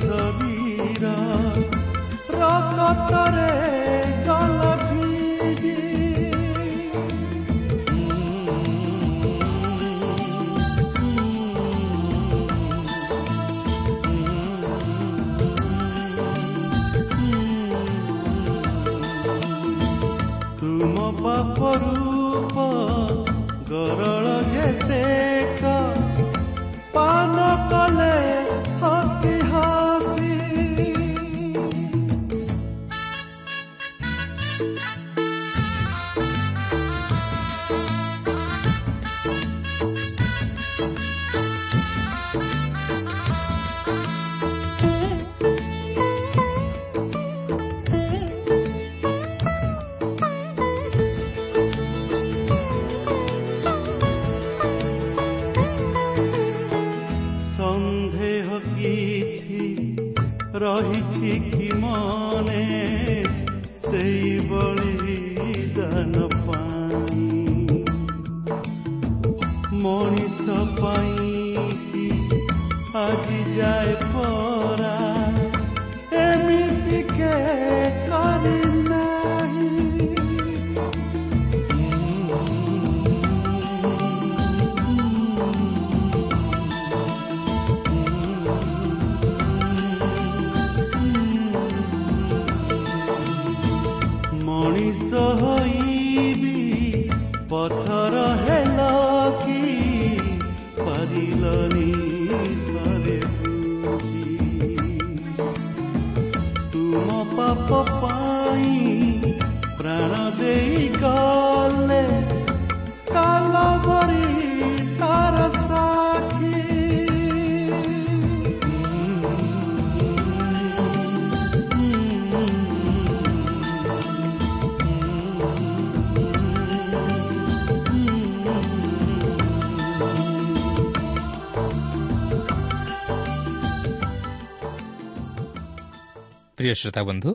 صغيرة رغم الطريق على بيدي ତୁମ ପାପ ରୂପ ଗରଳ ରହିଛି କି ମନେ? ସେଇଭଳି ଦାନ ପାଇଁ ମଣିଷ ପାଇଁ ଆଜି ଶ୍ରୋତା ବନ୍ଧୁ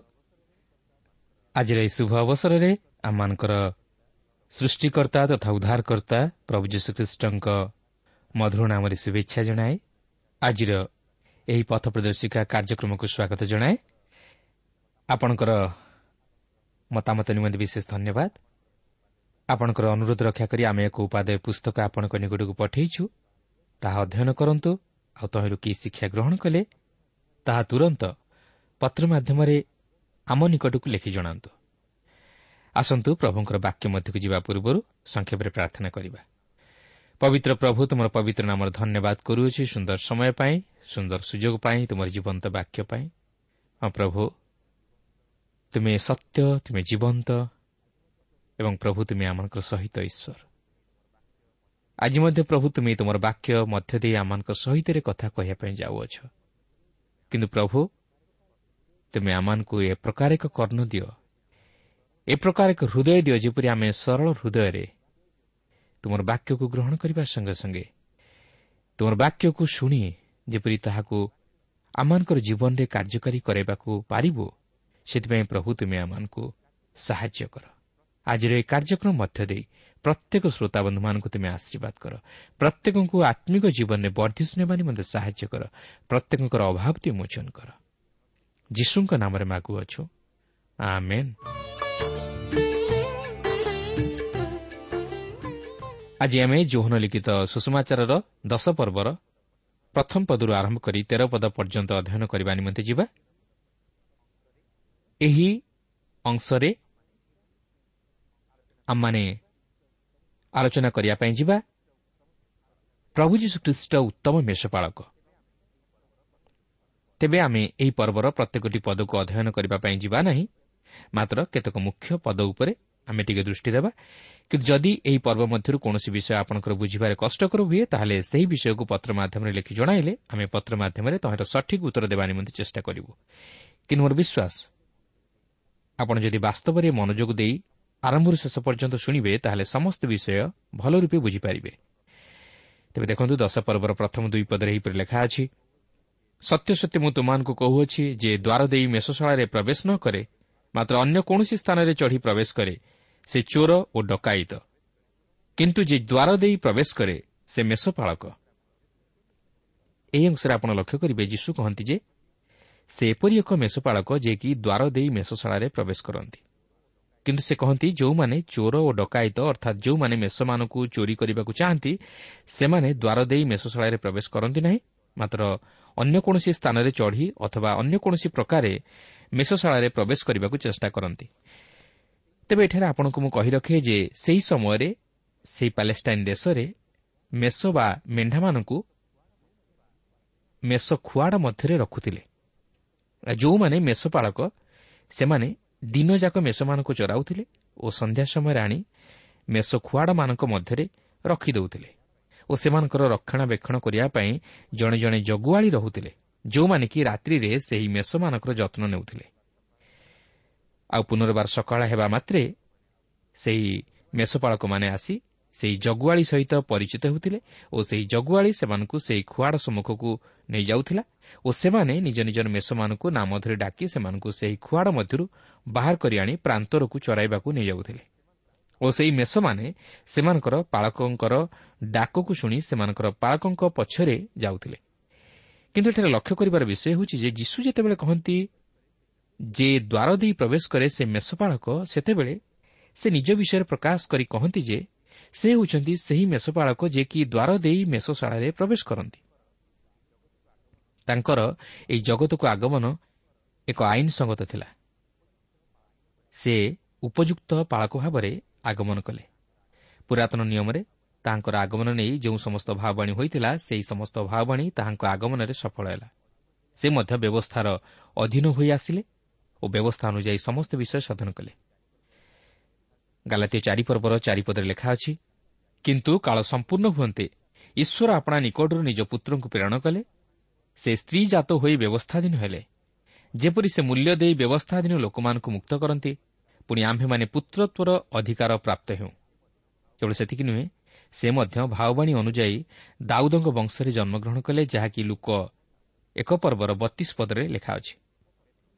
ଆଜିର ଏହି ଶୁଭ ଅବସରରେ ଆମମାନଙ୍କର ସୃଷ୍ଟିକର୍ତ୍ତା ତଥା ଉଦ୍ଧାରକର୍ତ୍ତା ପ୍ରଭୁ ଯୀଶୁଖ୍ରୀଷ୍ଟଙ୍କ ମଧୁର ନାମରେ ଶୁଭେଚ୍ଛା ଜଣାଏ ଆଜିର ଏହି ପଥ ପ୍ରଦର୍ଶିକା କାର୍ଯ୍ୟକ୍ରମକୁ ସ୍ୱାଗତ ଜଣାଏ ଆପଣଙ୍କର ମତାମତ ନିମନ୍ତେ ବିଶେଷ ଧନ୍ୟବାଦ ଆପଣଙ୍କର ଅନୁରୋଧ ରକ୍ଷା କରି ଆମେ ଏକ ଉପାଦେୟ ପୁସ୍ତକ ଆପଣଙ୍କ ନିକଟକୁ ପଠାଇଛୁ ତାହା ଅଧ୍ୟୟନ କରନ୍ତୁ ଆଉ ତହିଁରୁ କି ଶିକ୍ଷା ଗ୍ରହଣ କଲେ ତାହା ତୁରନ୍ତ ପତ୍ର ମାଧ୍ୟମରେ ଆମ ନିକଟକୁ ଲେଖି ଜଣାନ୍ତୁ। ଆସନ୍ତୁ ପ୍ରଭୁଙ୍କର ବାକ୍ୟ ମଧ୍ୟକୁ ଯିବା ପୂର୍ବରୁ ସଂକ୍ଷେପରେ ପ୍ରାର୍ଥନା କରିବା। ପବିତ୍ର ପ୍ରଭୁ ତୁମର ପବିତ୍ର ନାମର ଧନ୍ୟବାଦ କରୁଅଛି ସୁନ୍ଦର ସମୟ ପାଇଁ ସୁନ୍ଦର ସୁଯୋଗ ପାଇଁ ତୁମର ଜୀବନ୍ତ ବାକ୍ୟ ପାଇଁ। ହଁ ପ୍ରଭୁ ତୁମେ ସତ୍ୟ ତୁମେ ଜୀବନ୍ତ ଏବଂ ପ୍ରଭୁ ତୁମେ ଆମମାନଙ୍କ ସହିତ ଈଶ୍ୱର। ଆଜି ମଧ୍ୟ ପ୍ରଭୁ ତୁମେ ତୁମର ବାକ୍ୟ ମଧ୍ୟ ଦେଇ ଆମମାନଙ୍କ ସହିତ କଥା କହିବା ପାଇଁ ଯାଉଅଛ। କିନ୍ତୁ ପ୍ରଭୁ ତୁମେ ଆମମାନଙ୍କୁ ଏ ପ୍ରକାର ଏକ କର୍ଣ୍ଣ ଦିଅ। ଏ ପ୍ରକାର ଏକ ହୃଦୟ ଦିଅ ଯେପରି ଆମେ ସରଳ ହୃଦୟରେ ତୁମର ବାକ୍ୟକୁ ଗ୍ରହଣ କରିବା ସଙ୍ଗେ ସଙ୍ଗେ। ତୁମର ବାକ୍ୟକୁ ଶୁଣି ଯେପରି ତାହାକୁ ଆମମାନଙ୍କର ଜୀବନରେ କାର୍ଯ୍ୟକାରୀ କରାଇବାକୁ ପାରିବୁ ସେଥିପାଇଁ ପ୍ରଭୁ ତୁମେ ଆମମାନଙ୍କୁ ସାହାଯ୍ୟ କର। ଆଜିର ଏହି କାର୍ଯ୍ୟକ୍ରମ ମଧ୍ୟ ଦେଇ ପ୍ରତ୍ୟେକ ଶ୍ରୋତାବନ୍ଧୁମାନଙ୍କୁ ତୁମେ ଆଶୀର୍ବାଦ କର। ପ୍ରତ୍ୟେକଙ୍କୁ ଆତ୍ମିକ ଜୀବନରେ ବର୍ଦ୍ଧିଷ୍ଣୁ ନେବା ନିମନ୍ତେ ସାହାଯ୍ୟ କର। ପ୍ରତ୍ୟେକଙ୍କର ଅଭାବଟି ମୋଚନ କର। ଯୀଶୁଙ୍କ ନାମରେ ମାଗୁଅଛୁ ଆଜି ଆମେ ଯୌହନ ଲିଖିତ ସୁଷମାଚାରର ଦଶ ପର୍ବର ପ୍ରଥମ ପଦରୁ ଆରମ୍ଭ କରି ତେର ପଦ ପର୍ଯ୍ୟନ୍ତ ଅଧ୍ୟୟନ କରିବା ନିମନ୍ତେ ଯିବା ଏହି ଅଂଶରେ ଆମମାନେ ଆଲୋଚନା କରିବା ପାଇଁ ଯିବା ପ୍ରଭୁ ଯୀଶୁଖ୍ରୀଷ୍ଟ ଉତ୍ତମ ମେଷପାଳକ ତେବେ ଆମେ ଏହି ପର୍ବର ପ୍ରତ୍ୟେକଟି ପଦକୁ ଅଧ୍ୟୟନ କରିବା ପାଇଁ ଯିବା ନାହିଁ। ମାତ୍ର କେତେକ ମୁଖ୍ୟ ପଦ ଉପରେ ଆମେ ଟିକେ ଦୃଷ୍ଟି ଦେବା। କିନ୍ତୁ ଯଦି ଏହି ପର୍ବ ମଧ୍ୟରୁ କୌଣସି ବିଷୟ ଆପଣଙ୍କର ବୁଝିବାରେ କଷ୍ଟକର ହୁଏ ତାହେଲେ ସେହି ବିଷୟକୁ ପତ୍ର ମାଧ୍ୟମରେ ଲେଖି ଜଣାଇଲେ ଆମେ ପତ୍ର ମାଧ୍ୟମରେ ତହିଁର ସଠିକ୍ ଉତ୍ତର ଦେବା ନିମନ୍ତେ ଚେଷ୍ଟା କରିବୁ। କିନ୍ତୁ ମୋର ବିଶ୍ୱାସ ଆପଣ ଯଦି ବାସ୍ତବରେ ମନୋଯୋଗ ଦେଇ ଆରମ୍ଭରୁ ଶେଷ ପର୍ଯ୍ୟନ୍ତ ଶୁଣିବେ ତାହେଲେ ସମସ୍ତ ବିଷୟ ଭଲ ରୂପେ ବୁଝିପାରିବେ। ତେବେ ଦେଖନ୍ତୁ ଦଶ ପର୍ବର ପ୍ରଥମ ଦୁଇ ପଦରେ ଏହିପରି ଲେଖା ଅଛି ସତ୍ୟ ସତ୍ୟ ମୁଁ ତୁମମାନଙ୍କୁ କହୁଅଛି ଯେ ଦ୍ୱାର ଦେଇ ମେଷଶାଳାରେ ପ୍ରବେଶ ନ କରେ ମାତ୍ର ଅନ୍ୟ କୌଣସି ସ୍ଥାନରେ ଚଢ଼ି ପ୍ରବେଶ କରେ ସେ ଚୋର ଓ ଡକାୟିତ। କିନ୍ତୁ ଯେ ଦ୍ୱାର ଦେଇ ପ୍ରବେଶ କରେ ସେ ମେଷପାଳକ। ଏହି ଅଂଶରେ ଆପଣ ଲକ୍ଷ୍ୟ କରିବେ ଯୀଶୁ କହନ୍ତି ଯେ ସେ ଏପରି ଏକ ମେଷପାଳକ ଯିଏକି ଦ୍ୱାର ଦେଇ ମେଷଶାଳାରେ ପ୍ରବେଶ କରନ୍ତି। କିନ୍ତୁ ସେ କହନ୍ତି ଯେଉଁମାନେ ଚୋର ଓ ଡକାୟିତ ଅର୍ଥାତ୍ ଯେଉଁମାନେ ମେଷମାନଙ୍କୁ ଚୋରି କରିବାକୁ ଚାହାନ୍ତି ସେମାନେ ଦ୍ୱାର ଦେଇ ମେଷଶାଳାରେ ପ୍ରବେଶ କରନ୍ତି ନାହିଁ ମାତ୍ର ଅନ୍ୟ କୌଣସି ସ୍ଥାନରେ ଚଢ଼ି ଅଥବା ଅନ୍ୟ କୌଣସି ପ୍ରକାରେ ମେଷଶାଳାରେ ପ୍ରବେଶ କରିବାକୁ ଚେଷ୍ଟା କରନ୍ତି। ତେବେ ଏଠାରେ ଆପଣଙ୍କୁ ମୁଁ କହି ରଖେ ଯେ ସେହି ସମୟରେ ସେହି ପାଲେଷ୍ଟାଇନ୍ ଦେଶରେ ମେଷ ବା ମେଣ୍ଢାମାନଙ୍କୁ ମେଷ ଖୁଆଡ଼ ମଧ୍ୟରେ ରଖୁଥିଲେ। ଯେଉଁମାନେ ମେଷପାଳକ ସେମାନେ ଦିନଯାକ ମେଷମାନଙ୍କୁ ଚରାଉଥିଲେ ଓ ସନ୍ଧ୍ୟା ସମୟରେ ଆଣି ମେଷ ଖୁଆଡ଼ମାନଙ୍କ ମଧ୍ୟରେ ରଖିଦେଉଥିଲେ। ଓ ସେମାନଙ୍କର ରକ୍ଷଣାବେକ୍ଷଣ କରିବା ପାଇଁ ଜଣେ ଜଣେ ଜଗୁଆଳି ରହୁଥିଲେ ଯେଉଁମାନେ କି ରାତ୍ରିରେ ସେହି ମେଷମାନଙ୍କର ଯତ୍ନ ନେଉଥିଲେ। ଆଉ ପୁନର୍ବାର ସକାଳ ହେବା ମାତ୍ରେ ସେହି ମେଷପାଳକମାନେ ଆସି ସେହି ଜଗୁଆଳି ସହିତ ପରିଚିତ ହେଉଥିଲେ ଓ ସେହି ଜଗୁଆଳି ସେମାନଙ୍କୁ ସେହି ଖୁଆଡ଼ ସମ୍ମୁଖକୁ ନେଇଯାଉଥିଲା ଓ ସେମାନେ ନିଜ ନିଜର ମେଷମାନଙ୍କୁ ନାମ ଧରି ଡାକି ସେମାନଙ୍କୁ ସେହି ଖୁଆଡ଼ ମଧ୍ୟରୁ ବାହାର କରି ଆଣି ପ୍ରାନ୍ତରକୁ ଚରାଇବାକୁ ନେଇଯାଉଥିଲେ ଓ ସେହି ମେଷମାନେ ସେମାନଙ୍କର ପାଳକଙ୍କର ଡାକକୁ ଶୁଣି ସେମାନଙ୍କର ପାଳକଙ୍କ ପଛରେ ଯାଉଥିଲେ। କିନ୍ତୁ ଏଠାରେ ଲକ୍ଷ୍ୟ କରିବାର ବିଷୟ ହେଉଛି ଯେ ଯୀଶୁ ଯେତେବେଳେ କହନ୍ତି ଯେ ଦ୍ୱାର ଦେଇ ପ୍ରବେଶ କରେ ସେ ମେଷପାଳକ ସେତେବେଳେ ସେ ନିଜ ବିଷୟରେ ପ୍ରକାଶ କରି କହନ୍ତି ଯେ ସେ ହେଉଛନ୍ତି ସେହି ମେଷପାଳକ ଯିଏକି ଦ୍ୱାର ଦେଇ ମେଷଶାଳାରେ ପ୍ରବେଶ କରନ୍ତି। ତାଙ୍କର ଏହି ଜଗତକୁ ଆଗମନ ଏକ ଆଇନ ସଙ୍ଗତ ଥିଲା। ସେ ଉପଯୁକ୍ତ ପାଳକ ଭାବରେ ଆଗମନ କଲେ। ପୁରାତନ ନିୟମରେ ତାହାଙ୍କର ଆଗମନ ନେଇ ଯେଉଁ ସମସ୍ତ ଭାବବାଣୀ ହୋଇଥିଲା ସେହି ସମସ୍ତ ଭାବବାଣୀ ତାହାଙ୍କ ଆଗମନରେ ସଫଳ ହେଲା। ସେ ମଧ୍ୟ ବ୍ୟବସ୍ଥାର ଅଧୀନ ହୋଇ ଆସିଲେ ଓ ବ୍ୟବସ୍ଥା ଅନୁଯାୟୀ ସମସ୍ତ ବିଷୟ ସାଧନ କଲେ। ଗାଲାତୀୟ ଚାରିପର୍ବର ଚାରିପଦରେ ଲେଖା ଅଛି କିନ୍ତୁ କାଳ ସମ୍ପୂର୍ଣ୍ଣ ହୁଅନ୍ତେ ଈଶ୍ୱର ଆପଣା ନିକଟରୁ ନିଜ ପୁତ୍ରଙ୍କୁ ପ୍ରେରଣ କଲେ। ସେ ସ୍ତ୍ରୀ ଜାତ ହୋଇ ବ୍ୟବସ୍ଥାଧୀନ ହେଲେ। ଯେପରି ସେ ମୂଲ୍ୟ ଦେଇ ବ୍ୟବସ୍ଥାଧୀନ ଲୋକମାନଙ୍କୁ ମୁକ୍ତ କରନ୍ତି ପୁଣି ଆମ୍ଭେମାନେ ପୁତ୍ରତ୍ୱର ଅଧିକାର ପ୍ରାପ୍ତ ହେଉ। କେବଳ ସେତିକି ନୁହେଁ ସେ ମଧ୍ୟ ଭାଓବାଣୀ ଅନୁଯାୟୀ ଦାଉଦଙ୍କ ବଂଶରେ ଜନ୍ମଗ୍ରହଣ କଲେ ଯାହାକି ଲୋକ ଏକ ପର୍ବର ବତିଶ ପଦରେ ଲେଖା ଅଛି।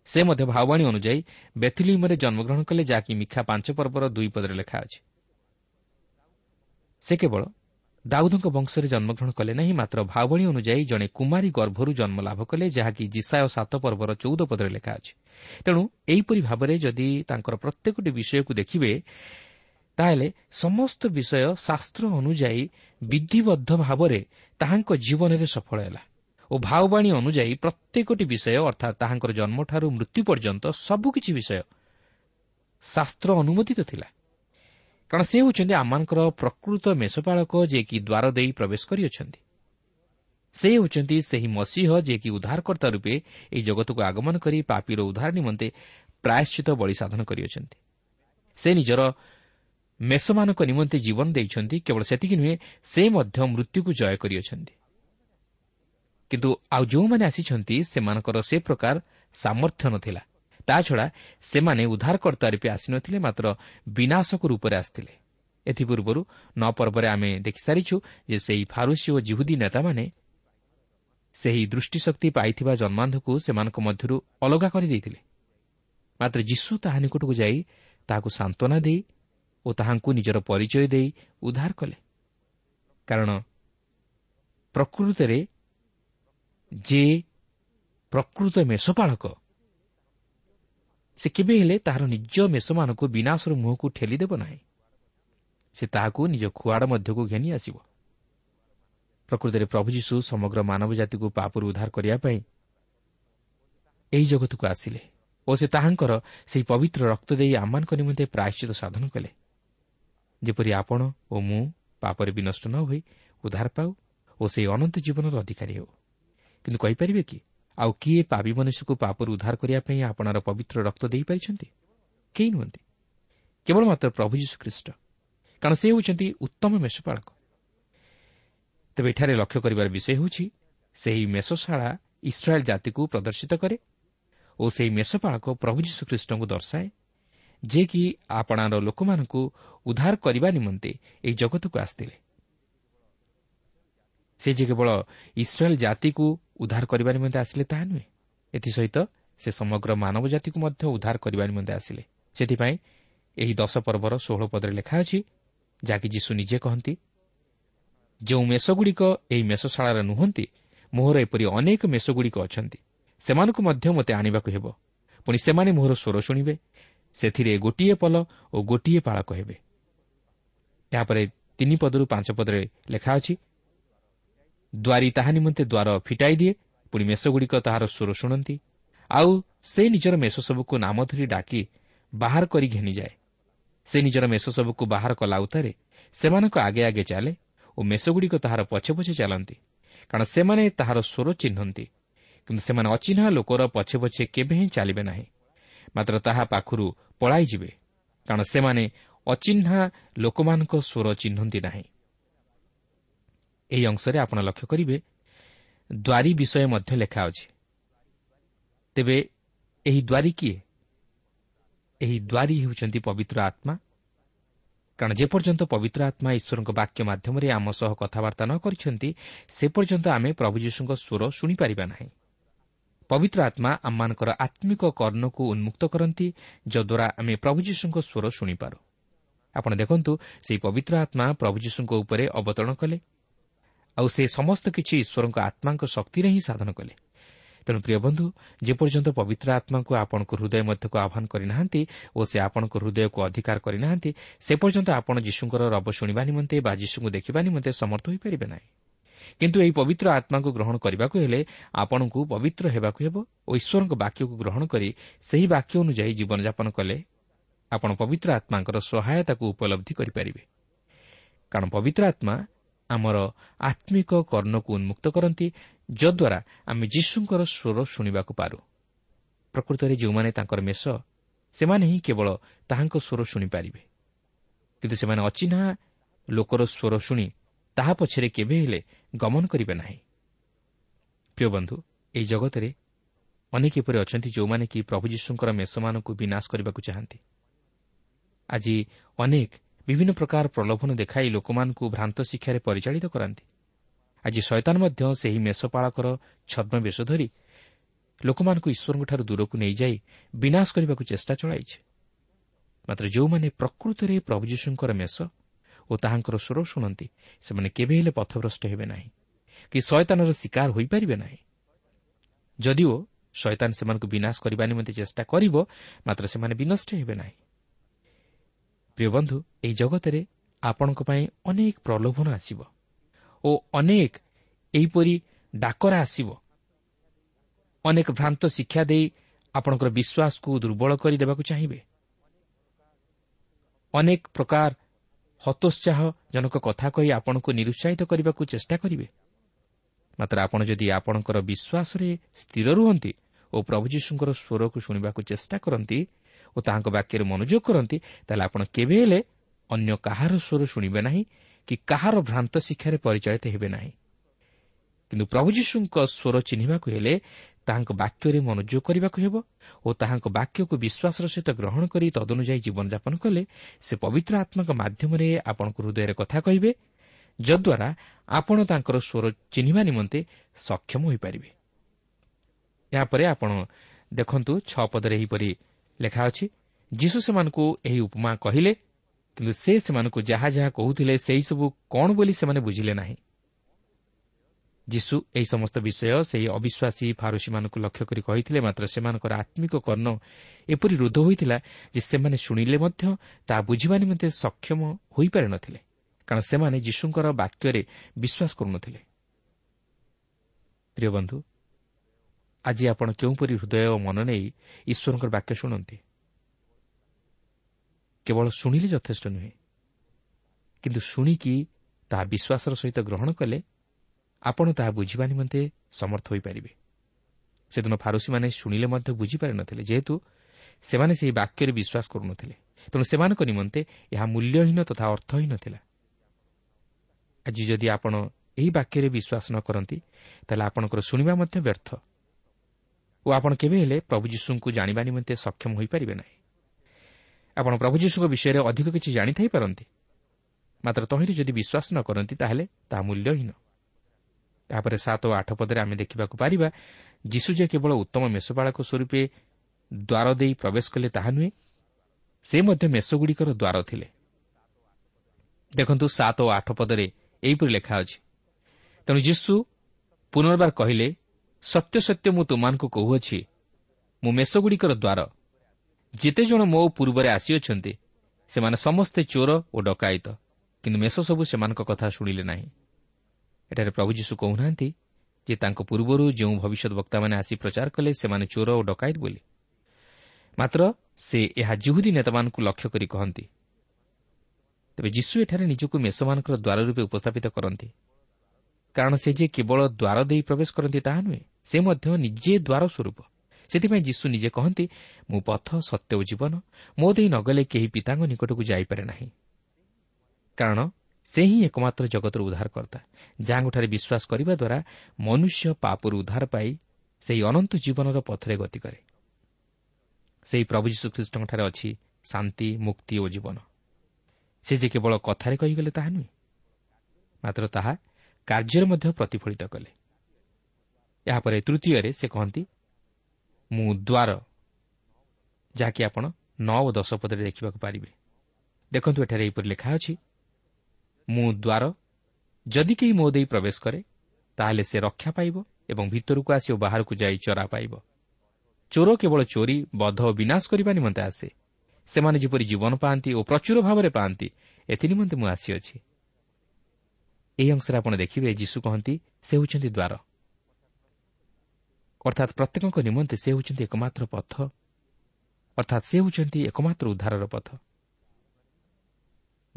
ସେ ମଧ୍ୟ ଭାଓବାଣୀ ଅନୁଯାୟୀ ବେଥୁଲିମରେ ଜନ୍ମଗ୍ରହଣ କଲେ ଯାହାକି ମିଖା ପାଞ୍ଚ ପର୍ବର ଦୁଇ ପଦରେ ଲେଖା ଅଛି। ସେ କେବଳ ଦାଉଦଙ୍କ ବଂଶରେ ଜନ୍ମଗ୍ରହଣ କଲେ ନାହିଁ ମାତ୍ର ଭାବଣୀ ଅନୁଯାୟୀ ଜଣେ କୁମାରୀ ଗର୍ଭରୁ ଜନ୍ମ ଲାଭ କଲେ ଯାହାକି ଜିସାୟ ସାତ ପର୍ବର ଚଉଦ ପଦରେ ଲେଖା ଅଛି। ତେଣୁ ଏହିପରି ଭାବରେ ଯଦି ତାଙ୍କର ପ୍ରତ୍ୟେକଟି ବିଷୟକୁ ଦେଖିବେ ତାହେଲେ ସମସ୍ତ ବିଷୟ ଶାସ୍ତ୍ର ଅନୁଯାୟୀ ବିଧିବଦ୍ଧ ଭାବରେ ତାହାଙ୍କ ଜୀବନରେ ସଫଳ ହେଲା ଓ ଭାଓବାଣୀ ଅନୁଯାୟୀ ପ୍ରତ୍ୟେକଟି ବିଷୟ ଅର୍ଥାତ୍ ତାହାଙ୍କର ଜନ୍ମଠାରୁ ମୃତ୍ୟୁ ପର୍ଯ୍ୟନ୍ତ ସବୁକିଛି ବିଷୟ ଶାସ୍ତ୍ର ଅନୁମୋଦିତ ଥିଲା। କାରଣ ସେ ହେଉଛନ୍ତି ଆମମାନଙ୍କର ପ୍ରକୃତ ମେଷପାଳକ ଯିଏକି ଦ୍ୱାର ଦେଇ ପ୍ରବେଶ କରିଅଛନ୍ତି। ସେ ହେଉଛନ୍ତି ସେହି ମସିହ ଯିଏକି ଉଦ୍ଧାରକର୍ତ୍ତା ରୂପେ ଏହି ଜଗତକୁ ଆଗମନ କରି ପାପିର ଉଦ୍ଧାର ନିମନ୍ତେ ପ୍ରାୟଶ୍ଚିତ ବଳି ସାଧନ କରିଅଛନ୍ତି। ସେ ନିଜର ମେଷମାନଙ୍କ ନିମନ୍ତେ ଜୀବନ ଦେଇଛନ୍ତି କେବଳ ସେତିକି ନୁହେଁ ସେ ମଧ୍ୟ ମୃତ୍ୟୁକୁ ଜୟ କରିଅଛନ୍ତି। କିନ୍ତୁ ଆଉ ଯେଉଁମାନେ ଆସିଛନ୍ତି ସେମାନଙ୍କର ସେ ପ୍ରକାର ସାମର୍ଥ୍ୟ ନଥିଲା। ତାଛଡ଼ା ସେମାନେ ଉଦ୍ଧାରକର୍ତ୍ତା ରୂପେ ଆସିନଥିଲେ ମାତ୍ର ବିନାଶକ ରୂପରେ ଆସିଥିଲେ। ଏଥିପୂର୍ବରୁ ନଅ ପର୍ବରେ ଆମେ ଦେଖିସାରିଛୁ ଯେ ସେହି ଫାରୁସି ଓ ଜିହୁଦୀ ନେତାମାନେ ସେହି ଦୃଷ୍ଟିଶକ୍ତି ପାଇଥିବା ଜନ୍ମାନ୍ଧକୁ ସେମାନଙ୍କ ମଧ୍ୟରୁ ଅଲଗା କରିଦେଇଥିଲେ। ମାତ୍ର ଯୀଶୁ ତାହା ନିକଟକୁ ଯାଇ ତାହାକୁ ସାନ୍ତ୍ୱନା ଦେଇ ଓ ତାହାଙ୍କୁ ନିଜର ପରିଚୟ ଦେଇ ଉଦ୍ଧାର କଲେ। କାରଣ ପ୍ରକୃତରେ ଯେ ପ୍ରକୃତ ମେଷପାଳକ ସେ କେବେ ହେଲେ ତାହାର ନିଜ ମେଷମାନଙ୍କୁ ବିନାଶର ମୁହଁକୁ ଠେଲିଦେବ ନାହିଁ। ସେ ତାହାକୁ ନିଜ ଖୁଆଡ଼ ମଧ୍ୟକୁ ଘେନି ଆସିବ। ପ୍ରକୃତରେ ପ୍ରଭୁ ଯୀଶୁ ସମଗ୍ର ମାନବ ଜାତିକୁ ପାପରୁ ଉଦ୍ଧାର କରିବା ପାଇଁ ଏହି ଜଗତକୁ ଆସିଲେ ଓ ସେ ତାହାଙ୍କର ସେହି ପବିତ୍ର ରକ୍ତ ଦେଇ ଆମମାନଙ୍କ ନିମନ୍ତେ ପ୍ରାୟଶ୍ଚିତ ସାଧନ କଲେ। ଯେପରି ଆପଣ ଓ ମୁଁ ପାପରେ ବିନଷ୍ଟ ନ ହୋଇ ଉଦ୍ଧାର ପାଉ ଓ ସେହି ଅନନ୍ତ ଜୀବନର ଅଧିକାରୀ ହେଉ। କିନ୍ତୁ କହିପାରିବେ କି ଆଉ କିଏ ପାପି ମନୁଷ୍ୟକୁ ପାପରୁ ଉଦ୍ଧାର କରିବା ପାଇଁ ଆପଣାର ପବିତ୍ର ରକ୍ତ ଦେଇପାରିଛନ୍ତି କେହି ନୁହନ୍ତି। କେବଳ ମାତ୍ର ପ୍ରଭୁ ଯୀଶୁ ଖ୍ରୀଷ୍ଟ। କାରଣ ସେ ହେଉଛନ୍ତି ଉତ୍ତମ ମେଷପାଳକ। ତେବେ ଏଠାରେ ଲକ୍ଷ୍ୟ କରିବାର ବିଷୟ ହେଉଛି ସେହି ମେଷଶାଳା ଇସ୍ରାଏଲ୍ ଜାତିକୁ ପ୍ରଦର୍ଶିତ କରେ ଓ ସେହି ମେଷପାଳକ ପ୍ରଭୁ ଯୀଶୁଖ୍ରୀଷ୍ଟଙ୍କୁ ଦର୍ଶାଏ ଯେ କି ଆପଣାର ଲୋକମାନଙ୍କୁ ଉଦ୍ଧାର କରିବା ନିମନ୍ତେ ଏହି ଜଗତକୁ ଆସିଥିଲେ। ସେ ଯେ କେବଳ ଇସ୍ରାଏଲ୍ ଜାତିକୁ ଉଦ୍ଧାର କରିବା ନିମନ୍ତେ ଆସିଲେ ତାହା ନୁହେଁ ଏଥିସହିତ ସେ ସମଗ୍ର ମାନବ ଜାତିକୁ ମଧ୍ୟ ଉଦ୍ଧାର କରିବା ନିମନ୍ତେ ଆସିଲେ। ସେଥିପାଇଁ ଏହି ଦଶ ପର୍ବର ଷୋହଳ ପଦରେ ଲେଖା ଅଛି ଯାହାକି ଯୀଶୁ ନିଜେ କହନ୍ତି ଯେଉଁ ମେଷଗୁଡ଼ିକ ଏହି ମେଷଶାଳାରେ ନୁହନ୍ତି ମୋହର ଏପରି ଅନେକ ମେଷଗୁଡ଼ିକ ଅଛନ୍ତି। ସେମାନଙ୍କୁ ମଧ୍ୟ ମୋତେ ଆଣିବାକୁ ହେବ। ପୁଣି ସେମାନେ ମୋହର ସ୍ୱର ଶୁଣିବେ ସେଥିରେ ଗୋଟିଏ ପଲ ଓ ଗୋଟିଏ ପାଳକ ହେବେ। ଏହାପରେ ତିନି ପଦରୁ ପାଞ୍ଚ ପଦରେ ଲେଖା ଅଛି ଦ୍ୱାରୀ ତାହା ନିମନ୍ତେ ଦ୍ୱାର ଫିଟାଇ ଦିଏ ପୁଣି ମେଷଗୁଡ଼ିକ ତାହାର ସ୍ୱର ଶୁଣନ୍ତି ଆଉ ସେ ନିଜର ମେଷ ସବୁକୁ ନାମ ଧରି ଡାକି ବାହାର କରି ଘେନିଯାଏ। ସେ ନିଜର ମେଷ ସବୁକୁ ବାହାର କଲା ଉତ୍ତାରେ ସେମାନଙ୍କ ଆଗେ ଆଗେ ଚାଲେ ଓ ମେଷଗୁଡ଼ିକ ତାହାର ପଛେ ପଛେ ଚାଲନ୍ତି। କାରଣ ସେମାନେ ତାହାର ସ୍ୱର ଚିହ୍ନନ୍ତି। କିନ୍ତୁ ସେମାନେ ଅଚିହ୍ନା ଲୋକର ପଛେ ପଛେ କେବେ ହିଁ ଚାଲିବେ ନାହିଁ। ମାତ୍ର ତାହା ପାଖରୁ ପଳାଇଯିବେ। କାରଣ ସେମାନେ ଅଚିହ୍ନା ଲୋକମାନଙ୍କ ସ୍ୱର ଚିହ୍ନନ୍ତି ନାହିଁ। ଏହି ଅଂଶରେ ଆପଣ ଲକ୍ଷ୍ୟ କରିବେ ଦ୍ୱାରୀ ବିଷୟ ମଧ୍ୟ ଲେଖା ଅଛି। ତେବେ ଏହି ଦ୍ୱାରୀ କିଏ? ଏହି ଦ୍ୱାରୀ ହେଉଛନ୍ତି ପବିତ୍ର ଆତ୍ମା। କାରଣ ଯେପର୍ଯ୍ୟନ୍ତ ପବିତ୍ର ଆତ୍ମା ଈଶ୍ୱରଙ୍କ ବାକ୍ୟ ମାଧ୍ୟମରେ ଆମ ସହ କଥାବାର୍ତ୍ତା ନ କରିଛନ୍ତି ସେ ପର୍ଯ୍ୟନ୍ତ ଆମେ ପ୍ରଭୁ ଯୀଶୁଙ୍କ ସ୍ୱର ଶୁଣିପାରିବା ନାହିଁ। ପବିତ୍ର ଆତ୍ମା ଆମମାନଙ୍କର ଆତ୍ମିକ କର୍ଣ୍ଣକୁ ଉନ୍ମୁକ୍ତ କରନ୍ତି ଯଦ୍ୱାରା ଆମେ ପ୍ରଭୁ ଯୀଶୁଙ୍କ ସ୍ୱର ଶୁଣିପାରୁ। ଆପଣ ଦେଖନ୍ତୁ ସେହି ପବିତ୍ର ଆତ୍ମା ପ୍ରଭୁ ଯୀଶୁଙ୍କ ଉପରେ ଅବତରଣ କଲେ ଆଉ ସେ ସମସ୍ତ କିଛି ଈଶ୍ୱରଙ୍କ ଆତ୍ମାଙ୍କ ଶକ୍ତିରେ ହିଁ ସାଧନ କଲେ। ତେଣୁ ପ୍ରିୟ ବନ୍ଧୁ ଯେପର୍ଯ୍ୟନ୍ତ ପବିତ୍ର ଆତ୍ମାଙ୍କୁ ଆପଣଙ୍କ ହୃଦୟ ମଧ୍ୟକୁ ଆହ୍ୱାନ କରିନାହାନ୍ତି ଓ ସେ ଆପଣଙ୍କ ହୃଦୟକୁ ଅଧିକାର କରିନାହାନ୍ତି ସେ ପର୍ଯ୍ୟନ୍ତ ଆପଣ ଯୀଶୁଙ୍କର ରବ ଶୁଣିବା ନିମନ୍ତେ ବା ଯୀଶୁଙ୍କୁ ଦେଖିବା ନିମନ୍ତେ ସମର୍ଥ ହୋଇପାରିବେ ନାହିଁ। କିନ୍ତୁ ଏହି ପବିତ୍ର ଆତ୍ମାକୁ ଗ୍ରହଣ କରିବାକୁ ହେଲେ ଆପଣଙ୍କୁ ପବିତ୍ର ହେବାକୁ ହେବ ଓ ଈଶ୍ୱରଙ୍କ ବାକ୍ୟକୁ ଗ୍ରହଣ କରି ସେହି ବାକ୍ୟ ଅନୁଯାୟୀ ଜୀବନଯାପନ କଲେ ଆପଣ ପବିତ୍ର ଆତ୍ମାଙ୍କର ସହାୟତାକୁ ଉପଲବ୍ଧି କରିପାରିବେ। କାରଣ ପବିତ୍ର ଆତ୍ମା ଆମର ଆତ୍ମିକ କର୍ଣ୍ଣକୁ ଉନ୍ମୁକ୍ତ କରନ୍ତି ଯଦ୍ୱାରା ଆମେ ଯୀଶୁଙ୍କର ସ୍ୱର ଶୁଣିବାକୁ ପାରୁ। ପ୍ରକୃତରେ ଯେଉଁମାନେ ତାଙ୍କର ମେଷ ସେମାନେ ହିଁ କେବଳ ତାହାଙ୍କ ସ୍ୱର ଶୁଣିପାରିବେ। କିନ୍ତୁ ସେମାନେ ଅଚିହ୍ନା ଲୋକର ସ୍ୱର ଶୁଣି ତାହା ପଛରେ କେବେ ହେଲେ ଗମନ କରିବେ ନାହିଁ। ପ୍ରିୟ ବନ୍ଧୁ ଏହି ଜଗତରେ ଅନେକ ଏପରି ଅଛନ୍ତି ଯେଉଁମାନେ କି ପ୍ରଭୁ ଯୀଶୁଙ୍କର ମେଷମାନଙ୍କୁ ବିନାଶ କରିବାକୁ ଚାହାନ୍ତି। ଆଜି ଅନେକ ବିଭିନ୍ନ ପ୍ରକାର ପ୍ରଲୋଭନ ଦେଖାଇ ଲୋକମାନଙ୍କୁ ଭ୍ରାନ୍ତ ଶିକ୍ଷାରେ ପରିଚାଳିତ କରାନ୍ତି। ଆଜି ଶୟତାନ ମଧ୍ୟ ସେହି ମେଷପାଳକର ଛଦ୍ମବେଶ ଧରି ଲୋକମାନଙ୍କୁ ଈଶ୍ୱରଙ୍କଠାରୁ ଦୂରକୁ ନେଇଯାଇ ବିନାଶ କରିବାକୁ ଚେଷ୍ଟା ଚଳାଇছে ମାତ୍ର ଯେଉଁମାନେ ପ୍ରକୃତରେ ପ୍ରଭୁ ଯୀଶୁଙ୍କର ମେଷ ଓ ଓ ତାହାଙ୍କର ସ୍ୱର ଶୁଣନ୍ତି ସେମାନେ କେବେ ହେଲେ ପଥଭ୍ରଷ୍ଟ ହେବେ ନାହିଁ କି ଶୟତାନର ଶିକାର ହୋଇପାରିବେ ନାହିଁ। ଯଦିଓ ଶୟତାନ ସେମାନଙ୍କୁ ବିନାଶ କରିବା ନିମନ୍ତେ ଚେଷ୍ଟା କରିବ ମାତ୍ର ସେମାନେ ବିନଷ୍ଟ ହେବେ ନାହିଁ। ପ୍ରିୟ ବନ୍ଧୁ ଏହି ଜଗତରେ ଆପଣଙ୍କ ପାଇଁ ଅନେକ ପ୍ରଲୋଭନ ଆସିବ। ଓ ଅନେକ ଏହିପରି ଡାକରା ଆସିବ। ଅନେକ ଭ୍ରାନ୍ତ ଶିକ୍ଷା ଦେଇ ଆପଣଙ୍କର ବିଶ୍ୱାସକୁ ଦୁର୍ବଳ କରିଦେବାକୁ ଚାହିଁବେ। ଅନେକ ପ୍ରକାର ହତୋତ୍ସାହଜନକ କଥା କହି ଆପଣଙ୍କୁ ନିରୁତ୍ସାହିତ କରିବାକୁ ଚେଷ୍ଟା କରିବେ। ମାତ୍ର ଆପଣ ଯଦି ଆପଣଙ୍କର ବିଶ୍ୱାସରେ ସ୍ଥିର ରୁହନ୍ତି ଓ ପ୍ରଭୁ ଯୀଶୁଙ୍କର ସ୍ୱରକୁ ଶୁଣିବାକୁ ଚେଷ୍ଟା କରନ୍ତି ଓ ତାହାଙ୍କ ବାକ୍ୟରେ ମନୋଯୋଗ କରନ୍ତି ତାହେଲେ ଆପଣ କେବେ ହେଲେ ଅନ୍ୟ କାହାର ସ୍ୱର ଶୁଣିବେ ନାହିଁ କି କାହାର ଭ୍ରାନ୍ତ ଶିକ୍ଷାରେ ପରିଚାଳିତ ହେବେ ନାହିଁ। କିନ୍ତୁ ପ୍ରଭୁ ଯୀଶୁଙ୍କ ସ୍ୱର ଚିହ୍ନିବାକୁ ହେଲେ ତାହାଙ୍କ ବାକ୍ୟରେ ମନୋଯୋଗ କରିବାକୁ ହେବ ଓ ତାହାଙ୍କ ବାକ୍ୟକୁ ବିଶ୍ୱାସର ସହିତ ଗ୍ରହଣ କରି ତଦନୁଯାୟୀ ଜୀବନଯାପନ କଲେ ସେ ପବିତ୍ର ଆତ୍ମାଙ୍କ ମାଧ୍ୟମରେ ଆପଣଙ୍କ ହୃଦୟରେ କଥା କହିବେ ଯଦ୍ୱାରା ଆପଣ ତାଙ୍କର ସ୍ୱର ଚିହ୍ନିବା ନିମନ୍ତେ ସକ୍ଷମ ହୋଇପାରିବେ। ଏହାପରେ ଆପଣ ଦେଖନ୍ତୁ ଛଅ ପଦରେ ଏହିପରି ଲେଖା ଅଛି ଯୀଶୁ ସେମାନଙ୍କୁ ଏହି ଉପମା କହିଲେ କିନ୍ତୁ ସେ ସେମାନଙ୍କୁ ଯାହା ଯାହା କହୁଥିଲେ ସେହିସବୁ କ'ଣ ବୋଲି ସେମାନେ ବୁଝିଲେ ନାହିଁ। ଯୀଶୁ ଏହି ସମସ୍ତ ବିଷୟ ସେହି ଅବିଶ୍ୱାସୀ ଫାରୁସୀମାନଙ୍କୁ ଲକ୍ଷ୍ୟ କରି କହିଥିଲେ ମାତ୍ର ସେମାନଙ୍କର ଆତ୍ମିକ କର୍ଣ୍ଣ ଏପରି ରୋଧ ହୋଇଥିଲା ଯେ ସେମାନେ ଶୁଣିଲେ ମଧ୍ୟ ତାହା ବୁଝିବା ନିମନ୍ତେ ସକ୍ଷମ ହୋଇପାରି ନ ଥିଲେ କାରଣ ସେମାନେ ଯୀଶୁଙ୍କର ବାକ୍ୟରେ ବିଶ୍ୱାସ କରୁନଥିଲେ। ଆଜି ଆପଣ କେଉଁପରି ହୃଦୟ ଓ ମନ ନେଇ ଈଶ୍ୱରଙ୍କର ବାକ୍ୟ ଶୁଣନ୍ତି? କେବଳ ଶୁଣିଲେ ଯଥେଷ୍ଟ ନୁହେଁ କିନ୍ତୁ ଶୁଣିକି ତାହା ବିଶ୍ୱାସର ସହିତ ଗ୍ରହଣ କଲେ ଆପଣ ତାହା ବୁଝିବା ନିମନ୍ତେ ସମର୍ଥ ହୋଇପାରିବେ ସେଦିନ ଫାରୁସୀମାନେ ଶୁଣିଲେ ମଧ୍ୟ ବୁଝିପାରି ନ ଥିଲେ ଯେହେତୁ ସେମାନେ ସେହି ବାକ୍ୟରେ ବିଶ୍ୱାସ କରୁନଥିଲେ ତେଣୁ ସେମାନଙ୍କ ନିମନ୍ତେ ଏହା ମୂଲ୍ୟହୀନ ତଥା ଅର୍ଥହୀନ ଥିଲା ଆଜି ଯଦି ଆପଣ ଏହି ବାକ୍ୟରେ ବିଶ୍ୱାସ ନ କରନ୍ତି ତାହେଲେ ଆପଣଙ୍କର ଶୁଣିବା ମଧ୍ୟ ବ୍ୟର୍ଥ ଓ ଆପଣ କେବେ ହେଲେ ପ୍ରଭୁ ଯୀଶୁଙ୍କୁ ଜାଣିବା ନିମନ୍ତେ ସକ୍ଷମ ହୋଇପାରିବେ ନାହିଁ ଆପଣ ପ୍ରଭୁ ଯୀଶୁଙ୍କ ବିଷୟରେ ଅଧିକ କିଛି ଜାଣିଥାଇପାରନ୍ତି? ମାତ୍ର ତହିଁରେ ଯଦି ବିଶ୍ୱାସ ନ କରନ୍ତି ତାହେଲେ ତାହା ମୂଲ୍ୟହୀନ। ଏହାପରେ ସାତ ଓ ଆଠ ପଦରେ ଆମେ ଦେଖିବାକୁ ପାରିବା ଯୀଶୁ ଯେ କେବଳ ଉତ୍ତମ ମେଷପାଳକ ସ୍ୱରୂପେ ଦ୍ୱାର ଦେଇ ପ୍ରବେଶ କଲେ ତାହା ନୁହେଁ ସେ ମଧ୍ୟ ମେଷଗୁଡ଼ିକର ଦ୍ୱାର ଥିଲେ। ଦେଖନ୍ତୁ ସାତ ଓ ଆଠ ପଦରେ ଏହିପରି ଲେଖା ଅଛି ତେଣୁ ଯୀଶୁ ପୁନର୍ବାର କହିଲେ ସତ୍ୟ ସତ୍ୟ ମୁଁ ତୁମାନଙ୍କୁ କହୁଅଛି ମୁଁ ମେଷଗୁଡ଼ିକର ଦ୍ୱାର ଯେତେଜଣ ମୋ ପୂର୍ବରେ ଆସିଅଛନ୍ତି ସେମାନେ ସମସ୍ତେ ଚୋର ଓ ଡକାୟତ କିନ୍ତୁ ମେଷ ସବୁ ସେମାନଙ୍କ କଥା ଶୁଣିଲେ ନାହିଁ। ଏଠାରେ ପ୍ରଭୁ ଯୀଶୁ କହୁନାହାନ୍ତି ଯେ ତାଙ୍କ ପୂର୍ବରୁ ଯେଉଁ ଭବିଷ୍ୟତ ବକ୍ତାମାନେ ଆସି ପ୍ରଚାର କଲେ ସେମାନେ ଚୋର ଓ ଡକାୟତ ବୋଲି। ମାତ୍ର ସେ ଏହା ଜୁହୁଦୀ ନେତାମାନଙ୍କୁ ଲକ୍ଷ୍ୟ କରି କହନ୍ତି। ତେବେ ଯୀଶୁ ଏଠାରେ ନିଜକୁ ମେଷମାନଙ୍କର ଦ୍ୱାର ରୂପେ ଉପସ୍ଥାପିତ କରନ୍ତି। କାରଣ ସେ ଯେ କେବଳ ଦ୍ୱାର ଦେଇ ପ୍ରବେଶ କରନ୍ତି ତାହା ନୁହେଁ ସେ ମଧ୍ୟ ନିଜେ ଦ୍ୱାର ସ୍ୱରୂପ। ସେଥିପାଇଁ ଯୀଶୁ ନିଜେ କହନ୍ତି ମୁଁ ପଥ ସତ୍ୟ ଓ ଜୀବନ ମୋ ଦେଇ ନଗଲେ କେହି ପିତାଙ୍କ ନିକଟକୁ ଯାଇପାରେ ନାହିଁ। କାରଣ ସେ ହିଁ ଏକମାତ୍ର ଜଗତର ଉଦ୍ଧାରକର୍ତ୍ତା ଯାହାଙ୍କଠାରେ ବିଶ୍ୱାସ କରିବା ଦ୍ୱାରା ମନୁଷ୍ୟ ପାପରୁ ଉଦ୍ଧାର ପାଇ ସେହି ଅନନ୍ତ ଜୀବନର ପଥରେ ଗତି କରେ। ସେହି ପ୍ରଭୁ ଯୀଶୁଖ୍ରୀଷ୍ଟଙ୍କଠାରେ ଅଛି ଶାନ୍ତି ମୁକ୍ତି ଓ ଜୀବନ। ସେ ଯେ କେବଳ କଥାରେ କହିଗଲେ ତାହା ନୁହେଁ ମାତ୍ର ତାହା କାର୍ଯ୍ୟରେ ମଧ୍ୟ ପ୍ରତିଫଳିତ କଲେ। ଏହାପରେ ତୃତୀୟରେ ସେ କହନ୍ତି ମୁଁ ଦ୍ୱାର ଯାହାକି ଆପଣ ନଅ ଓ ଦଶ ପଦରେ ଦେଖିବାକୁ ପାରିବେ। ଦେଖନ୍ତୁ ଏଠାରେ ଏହିପରି ଲେଖା ଅଛି ମୁଁ ଦ୍ୱାର ଯଦି କେହି ମୋ ଦେଇ ପ୍ରବେଶ କରେ ତାହେଲେ ସେ ରକ୍ଷା ପାଇବ ଏବଂ ଭିତରକୁ ଆସି ଓ ବାହାରକୁ ଯାଇ ଚରା ପାଇବ। ଚୋର କେବଳ ଚୋରି ବଧ ଓ ବିନାଶ କରିବା ନିମନ୍ତେ ଆସେ। ସେମାନେ ଯେପରି ଜୀବନ ପାଆନ୍ତି ଓ ପ୍ରଚୁର ଭାବରେ ପାଆନ୍ତି ଏଥିନିମନ୍ତେ ମୁଁ ଆସିଅଛି। ଏହି ଅଂଶରେ ଆପଣ ଦେଖିବେ ଯୀଶୁ କହନ୍ତି ସେ ହେଉଛନ୍ତି ଦ୍ୱାର। ଅର୍ଥାତ୍ ପ୍ରତ୍ୟେକଙ୍କ ନିମନ୍ତେ ସେ ହେଉଛନ୍ତି ଏକମାତ୍ର ପଥ। ଅର୍ଥାତ୍ ସେ ହେଉଛନ୍ତି ଏକମାତ୍ର ଉଦ୍ଧାରର ପଥ।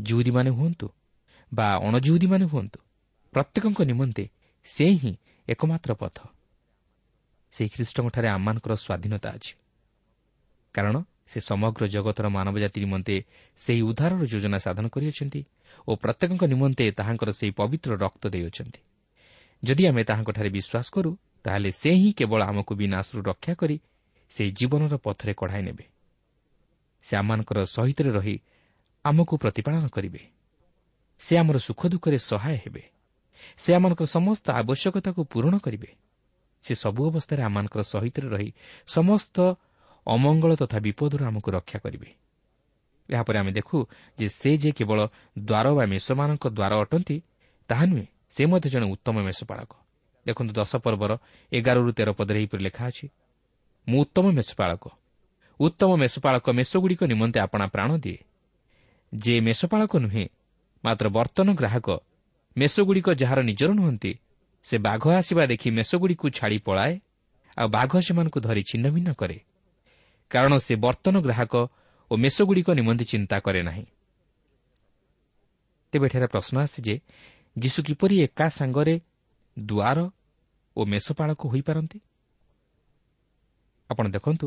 ଜୁଉରୀମାନେ ହୁଅନ୍ତୁ ବା ଅଣଜୁଉରୀମାନେ ହୁଅନ୍ତୁ ପ୍ରତ୍ୟେକଙ୍କ ନିମନ୍ତେ ସେ ହିଁ ଏକମାତ୍ର ପଥ। ସେହି ଖ୍ରୀଷ୍ଟଙ୍କଠାରେ ଆମମାନଙ୍କର ସ୍ୱାଧୀନତା ଅଛି। କାରଣ ସେ ସମଗ୍ର ଜଗତର ମାନବ ଜାତି ନିମନ୍ତେ ସେହି ଉଦ୍ଧାରର ଯୋଜନା ସାଧନ କରିଅଛନ୍ତି ଓ ପ୍ରତ୍ୟେକଙ୍କ ନିମନ୍ତେ ତାହାଙ୍କର ସେହି ପବିତ୍ର ରକ୍ତ ଦେଇଅଛନ୍ତି। ଯଦି ଆମେ ତାହାଙ୍କଠାରେ ବିଶ୍ୱାସ କରୁ ତାହେଲେ ସେ ହିଁ କେବଳ ଆମକୁ ବିନାଶରୁ ରକ୍ଷା କରି ସେହି ଜୀବନର ପଥରେ କଢ଼ାଇ ନେବେ। ସେ ଆମମାନଙ୍କର ସହିତରେ ରହି ଆମକୁ ପ୍ରତିପାଳନ କରିବେ। ସେ ଆମର ସୁଖ ଦୁଃଖରେ ସହାୟ ହେବେ। ସେ ଆମମାନଙ୍କର ସମସ୍ତ ଆବଶ୍ୟକତାକୁ ପୂରଣ କରିବେ। ସେ ସବୁ ଅବସ୍ଥାରେ ଆମମାନଙ୍କର ସହିତରେ ରହି ସମସ୍ତ ଅମଙ୍ଗଳ ତଥା ବିପଦରୁ ଆମକୁ ରକ୍ଷା କରିବେ। ଏହାପରେ ଆମେ ଦେଖୁ ଯେ ସେ ଯେ କେବଳ ଦ୍ୱାର ବା ମେଷମାନଙ୍କ ଦ୍ୱାର ଅଟନ୍ତି ତାହା ନୁହେଁ ସେ ମଧ୍ୟ ଜଣେ ଉତ୍ତମ ମେଷପାଳକ। ଦେଖନ୍ତୁ ଦଶ ପର୍ବର ଏଗାରରୁ ତେର ପଦରେ ଏହିପରି ଲେଖା ଅଛି ମୁଁ ଉତ୍ତମ ମେଷପାଳକ। ଉତ୍ତମ ମେଷପାଳକ ମେଷଗୁଡ଼ିକ ନିମନ୍ତେ ଆପଣା ପ୍ରାଣ ଦିଏ। ଯେ ମେଷପାଳକ ନୁହେଁ ମାତ୍ର ବର୍ତ୍ତନ ଗ୍ରାହକ ମେଷଗୁଡ଼ିକ ଯାହାର ନିଜର ନୁହନ୍ତି ସେ ବାଘ ଆସିବା ଦେଖି ମେଷଗୁଡ଼ିକୁ ଛାଡ଼ି ପଳାଏ ଆଉ ବାଘ ସେମାନଙ୍କୁ ଧରି ଛିନ୍ନ ଭିନ୍ନ କରେ। କାରଣ ସେ ବର୍ତ୍ତନ ଗ୍ରାହକ ଓ ମେଷଗୁଡ଼ିକ ନିମନ୍ତେ ଚିନ୍ତା କରେ ନାହିଁ। ତେବେ ଏଠାରେ ପ୍ରଶ୍ନ ଆସେ ଯେ ଯୀଶୁ କିପରି ଏକା ସାଙ୍ଗରେ ଦୁଆର ଓ ମେଷପାଳକ ହୋଇପାରନ୍ତି? ଆପଣ ଦେଖନ୍ତୁ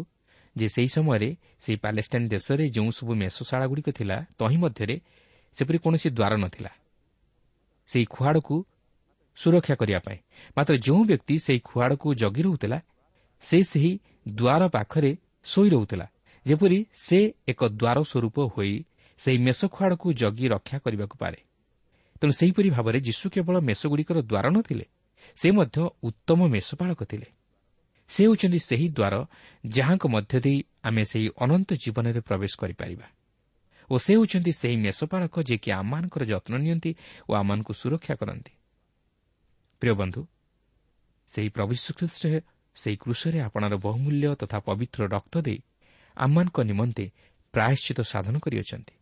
ଯେ ସେହି ସମୟରେ ସେହି ପାଲେଷ୍ଟାଇନ୍ ଦେଶରେ ଯେଉଁ ସବୁ ମେଷଶାଳାଗୁଡ଼ିକ ଥିଲା ତହିଁ ମଧ୍ୟରେ ସେପରି କୌଣସି ଦ୍ୱାର ନଥିଲା। ସେହି ଖୁଆଡ଼କୁ ସୁରକ୍ଷା କରିବା ପାଇଁ। ମାତ୍ର ଯେଉଁ ବ୍ୟକ୍ତି ସେହି ଖୁଆଡ଼କୁ ଜଗି ରହୁଥିଲା ସେ ସେହି ଦ୍ୱାର ପାଖରେ ଶୋଇ ରହୁଥିଲା। ଯେପରି ସେ ଏକ ଦ୍ୱାର ସ୍ୱରୂପ ହୋଇ ସେହି ମେଷ ଖୁଆଡ଼କୁ ଜଗି ରକ୍ଷା କରିବାକୁ ପାରେ। ତେଣୁ ସେହିପରି ଭାବରେ ଯୀଶୁ କେବଳ ମେଷଗୁଡ଼ିକର ଦ୍ୱାର ନଥିଲେ ସେ ମଧ୍ୟ ଉତ୍ତମ ମେଷପାଳକ ଥିଲେ। ସେ ହେଉଛନ୍ତି ସେହି ଦ୍ୱାର ଯାହାଙ୍କ ମଧ୍ୟ ଦେଇ ଆମେ ସେହି ଅନନ୍ତ ଜୀବନରେ ପ୍ରବେଶ କରିପାରିବା। ଓ ସେ ହେଉଛନ୍ତି ସେହି ମେଷପାଳକ ଯିଏକି ଆମମାନଙ୍କର ଯତ୍ନ ନିଅନ୍ତି ଓ ଆମମାନଙ୍କୁ ସୁରକ୍ଷା କରନ୍ତି। ପ୍ରିୟ ବନ୍ଧୁ ସେହି ପ୍ରଭୁ ଶ୍ରୀଖ୍ରୀଷ୍ଟ ସେହି କୃଷରେ ଆପଣାର ବହୁମୂଲ୍ୟ ତଥା ପବିତ୍ର ରକ୍ତ ଦେଇ ଆମମାନଙ୍କ ନିମନ୍ତେ ପ୍ରାୟଶ୍ଚିତ ସାଧନ କରିଅଛନ୍ତି।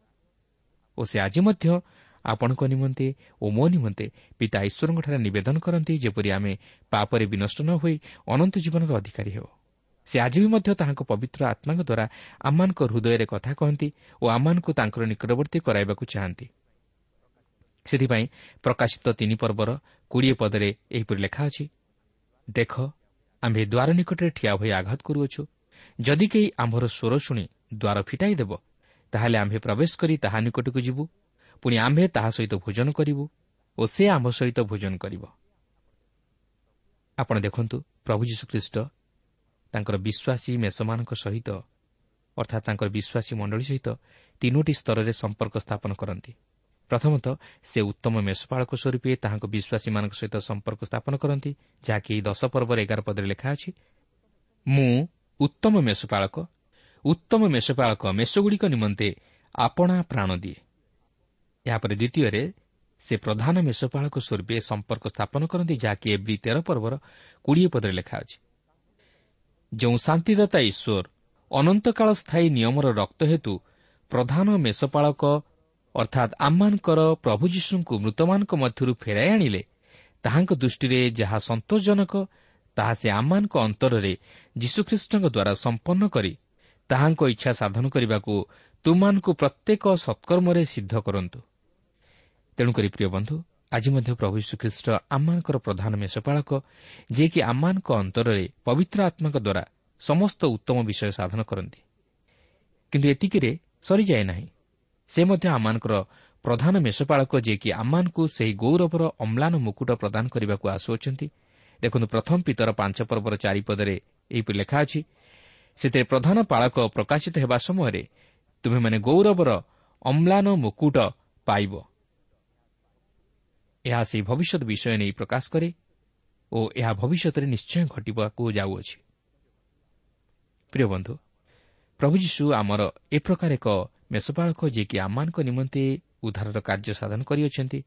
ଓ ସେ ଆଜି ମଧ୍ୟ ଆପଣଙ୍କ ନିମନ୍ତେ ଓ ମୋ ନିମନ୍ତେ ପିତା ଈଶ୍ୱରଙ୍କଠାରେ ନିବେଦନ କରନ୍ତି ଯେପରି ଆମେ ପାପରେ ବିନଷ୍ଟ ନ ହୋଇ ଅନନ୍ତ ଜୀବନର ଅଧିକାରୀ ହେଉ। ସେ ଆଜି ବି ମଧ୍ୟ ତାହାଙ୍କ ପବିତ୍ର ଆତ୍ମାଙ୍କ ଦ୍ୱାରା ଆମମାନଙ୍କ ହୃଦୟରେ କଥା କହନ୍ତି ଓ ଆମମାନଙ୍କୁ ତାଙ୍କର ନିକଟବର୍ତ୍ତୀ କରାଇବାକୁ ଚାହାନ୍ତି। ସେଥିପାଇଁ ପ୍ରକାଶିତ ତିନି ପର୍ବର କୋଡ଼ିଏ ପଦରେ ଏହିପରି ଲେଖା ଅଛି ଦେଖ ଆମ୍ଭେ ଦ୍ୱାର ନିକଟରେ ଠିଆ ହୋଇ ଆଘାତ କରୁଅଛୁ। ଯଦି କେହି ଆମ୍ଭର ସ୍ୱର ଶୁଣି ଦ୍ୱାର ଫିଟାଇ ଦେବ ତାହେଲେ ଆମ୍ଭେ ପ୍ରବେଶ କରି ତାହା ନିକଟକୁ ଯିବୁ। ପୁଣି ଆମ୍ଭେ ତାହା ସହିତ ଭୋଜନ କରିବୁ ଓ ସେ ଆମ୍ଭ ସହିତ ଭୋଜନ କରିବ। ଆପଣ ଦେଖନ୍ତୁ ପ୍ରଭୁ ଯୀଶୁଖ୍ରୀଷ୍ଟ ତାଙ୍କର ବିଶ୍ୱାସୀ ମେଷମାନଙ୍କ ସହିତ ଅର୍ଥାତ୍ ତାଙ୍କର ବିଶ୍ୱାସୀ ମଣ୍ଡଳୀ ସହିତ ତିନୋଟି ସ୍ତରରେ ସମ୍ପର୍କ ସ୍ଥାପନ କରନ୍ତି। ପ୍ରଥମତଃ ସେ ଉତ୍ତମ ମେଷପାଳକ ସ୍ୱରୂପେ ତାହାଙ୍କ ବିଶ୍ୱାସୀମାନଙ୍କ ସହିତ ସମ୍ପର୍କ ସ୍ଥାପନ କରନ୍ତି ଯାହାକି ଏହି ଦଶ ପର୍ବର ଏଗାର ପଦରେ ଲେଖା ଅଛି ମୁଁ ଉତ୍ତମ ମେଷପାଳକ ଉତ୍ତମ ମେଷପାଳକ ମେଷଗୁଡ଼ିକ ନିମନ୍ତେ ଆପଣା ପ୍ରାଣ ଦିଏ। ଏହାପରେ ଦ୍ୱିତୀୟରେ ସେ ପ୍ରଧାନ ମେଷପାଳକ ସ୍ୱରୂପେ ସମ୍ପର୍କ ସ୍ଥାପନ କରନ୍ତି ଯାହାକି ଏଭ୍ରି ତେର ପର୍ବର କୋଡ଼ିଏ ପଦରେ ଲେଖା ଅଛି। ଯେଉଁ ଶାନ୍ତିଦାତା ଈଶ୍ୱର ଅନନ୍ତକାଳ ସ୍ଥାୟୀ ନିୟମର ରକ୍ତ ହେତୁ ପ୍ରଧାନ ମେଷପାଳକ ଅର୍ଥାତ୍ ଆମମାନଙ୍କର ପ୍ରଭୁ ଯୀଶୁଙ୍କୁ ମୃତମାନଙ୍କ ମଧ୍ୟରୁ ଫେରାଇ ଆଣିଲେ ତାହାଙ୍କ ଦୃଷ୍ଟିରେ ଯାହା ସନ୍ତୋଷଜନକ ତାହା ସେ ଆମମାନଙ୍କ ଅନ୍ତରରେ ଯୀଶୁଖ୍ରୀଷ୍ଟଙ୍କ ଦ୍ୱାରା ସମ୍ପନ୍ନ କରି ତାହାଙ୍କ ଇଚ୍ଛା ସାଧନ କରିବାକୁ ତୁମମାନଙ୍କୁ ପ୍ରତ୍ୟେକ ସତ୍କର୍ମରେ ସିଦ୍ଧ କରନ୍ତୁ। ତେଣୁକରି ପ୍ରିୟ ବନ୍ଧୁ ଆଜି ମଧ୍ୟ ପ୍ରଭୁ ଶ୍ରୀଖ୍ରୀଷ୍ଟ ଆମମାନଙ୍କର ପ୍ରଧାନ ମେଷପାଳକ ଯିଏକି ଆମମାନଙ୍କ ଅନ୍ତରରେ ପବିତ୍ର ଆତ୍ମାଙ୍କ ଦ୍ୱାରା ସମସ୍ତ ଉତ୍ତମ ବିଷୟ ସାଧନ କରନ୍ତି। କିନ୍ତୁ ଏତିକିରେ ସରିଯାଏ ନାହିଁ। ସେ ମଧ୍ୟ ଆମମାନଙ୍କର ପ୍ରଧାନ ମେଷପାଳକ ଯିଏକି ଆମମାନଙ୍କୁ ସେହି ଗୌରବର ଅମ୍ଳାନ ମୁକୁଟ ପ୍ରଦାନ କରିବାକୁ ଆସୁଅଛନ୍ତି। ଦେଖନ୍ତୁ ପ୍ରଥମ ପିତର ପାଞ୍ଚ ପର୍ବର ଚାରିପଦରେ ଏହିପରି ଲେଖା ଅଛି ସେଥିରେ ପ୍ରଧାନ ପାଳକ ପ୍ରକାଶିତ ହେବା ସମୟରେ ତୁମେମାନେ ଗୌରବର ଅମ୍ଳାନ ମୁକୁଟ ପାଇବ। ଏହା ସେହି ଭବିଷ୍ୟତ ବିଷୟ ନେଇ ପ୍ରକାଶ କରେ ଓ ଏହା ଭବିଷ୍ୟତରେ ନିଶ୍ଚୟ ଘଟିବାକୁ ଯାଉଅଛି। ପ୍ରିୟ ବନ୍ଧୁ ପ୍ରଭୁ ଯୀଶୁ ଆମର ଏ ପ୍ରକାର ଏକ ମେଷପାଳକ ଯିଏକି ଆମମାନଙ୍କ ନିମନ୍ତେ ଉଦ୍ଧାରର କାର୍ଯ୍ୟ ସାଧନ କରିଅଛନ୍ତି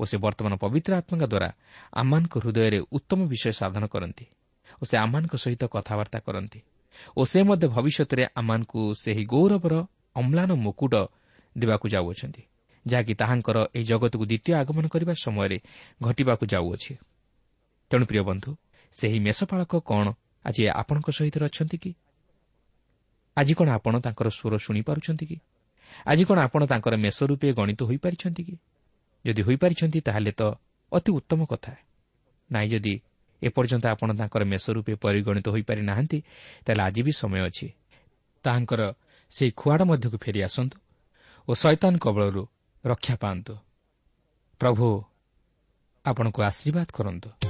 ଓ ସେ ବର୍ତ୍ତମାନ ପବିତ୍ର ଆତ୍ମାଙ୍କ ଦ୍ୱାରା ଆମମାନଙ୍କ ହୃଦୟରେ ଉତ୍ତମ ବିଷୟ ସାଧନ କରନ୍ତି ଓ ସେ ଆମମାନଙ୍କ ସହିତ କଥାବାର୍ତ୍ତା କରନ୍ତି ଓ ସେ ମଧ୍ୟ ଭବିଷ୍ୟତରେ ଆମମାନଙ୍କୁ ସେହି ଗୌରବର ଅମ୍ଳାନ ମୁକୁଟ ଦେବାକୁ ଯାଉଅଛନ୍ତି। ଯାହାକି ତାହାଙ୍କର ଏହି ଜଗତକୁ ଦ୍ୱିତୀୟ ଆଗମନ କରିବା ସମୟରେ ଘଟିବାକୁ ଯାଉଅଛି। ତେଣୁ ପ୍ରିୟ ବନ୍ଧୁ ସେହି ମେଷପାଳକ କ'ଣ ଆଜି ଆପଣଙ୍କ ସହିତ ଅଛନ୍ତି କି? ଆଜି କ'ଣ ଆପଣ ତାଙ୍କର ସ୍ୱର ଶୁଣିପାରୁଛନ୍ତି କି? ଆଜି କ'ଣ ଆପଣ ତାଙ୍କର ମେଷ ରୂପେ ଗଣିତ ହୋଇପାରିଛନ୍ତି କି? ଯଦି ହୋଇପାରିଛନ୍ତି ତାହେଲେ ତ ଅତି ଉତ୍ତମ କଥା। ନାହିଁ ଯଦି ଏପର୍ଯ୍ୟନ୍ତ ଆପଣ ତାଙ୍କର ମେଷ ରୂପେ ପରିଗଣିତ ହୋଇପାରି ନାହାନ୍ତି ତାହେଲେ ଆଜି ବି ସମୟ ଅଛି। ତାହାଙ୍କର ସେହି ଖୁଆଡ଼ ମଧ୍ୟକୁ ଫେରି ଆସନ୍ତୁ ଓ ଶୈତାନ କବଳରୁ ରକ୍ଷା ପାଆନ୍ତୁ। ପ୍ରଭୁ ଆପଣଙ୍କୁ ଆଶୀର୍ବାଦ କରନ୍ତୁ।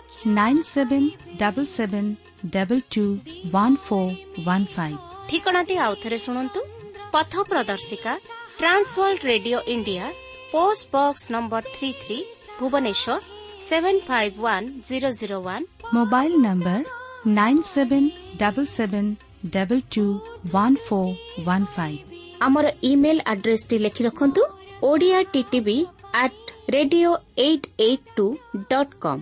nine seven double seven double two one four one five ঠিকଣାটি ଆଉଥରେ ଶୁଣନ୍ତୁ ପଥ ପ୍ରଦର୍ଶିକା Trans World Radio India post box number three three Bhubaneswar seven five one zero zero one mobile number nine seven double seven double two one four one five ଆମର email ଆଡ଼୍ରେସ୍ଟି ଲେଖି ରଖନ୍ତୁ Odia TTV at radio eight eight two dot com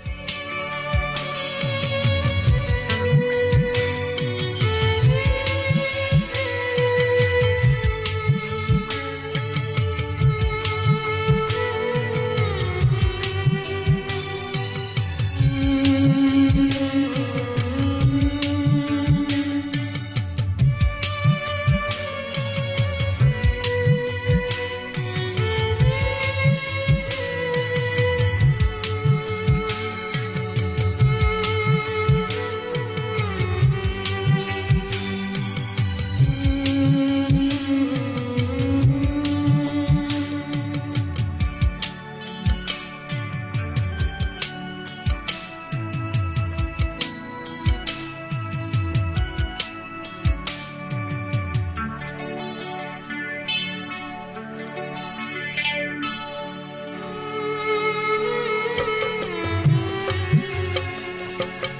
Thank you.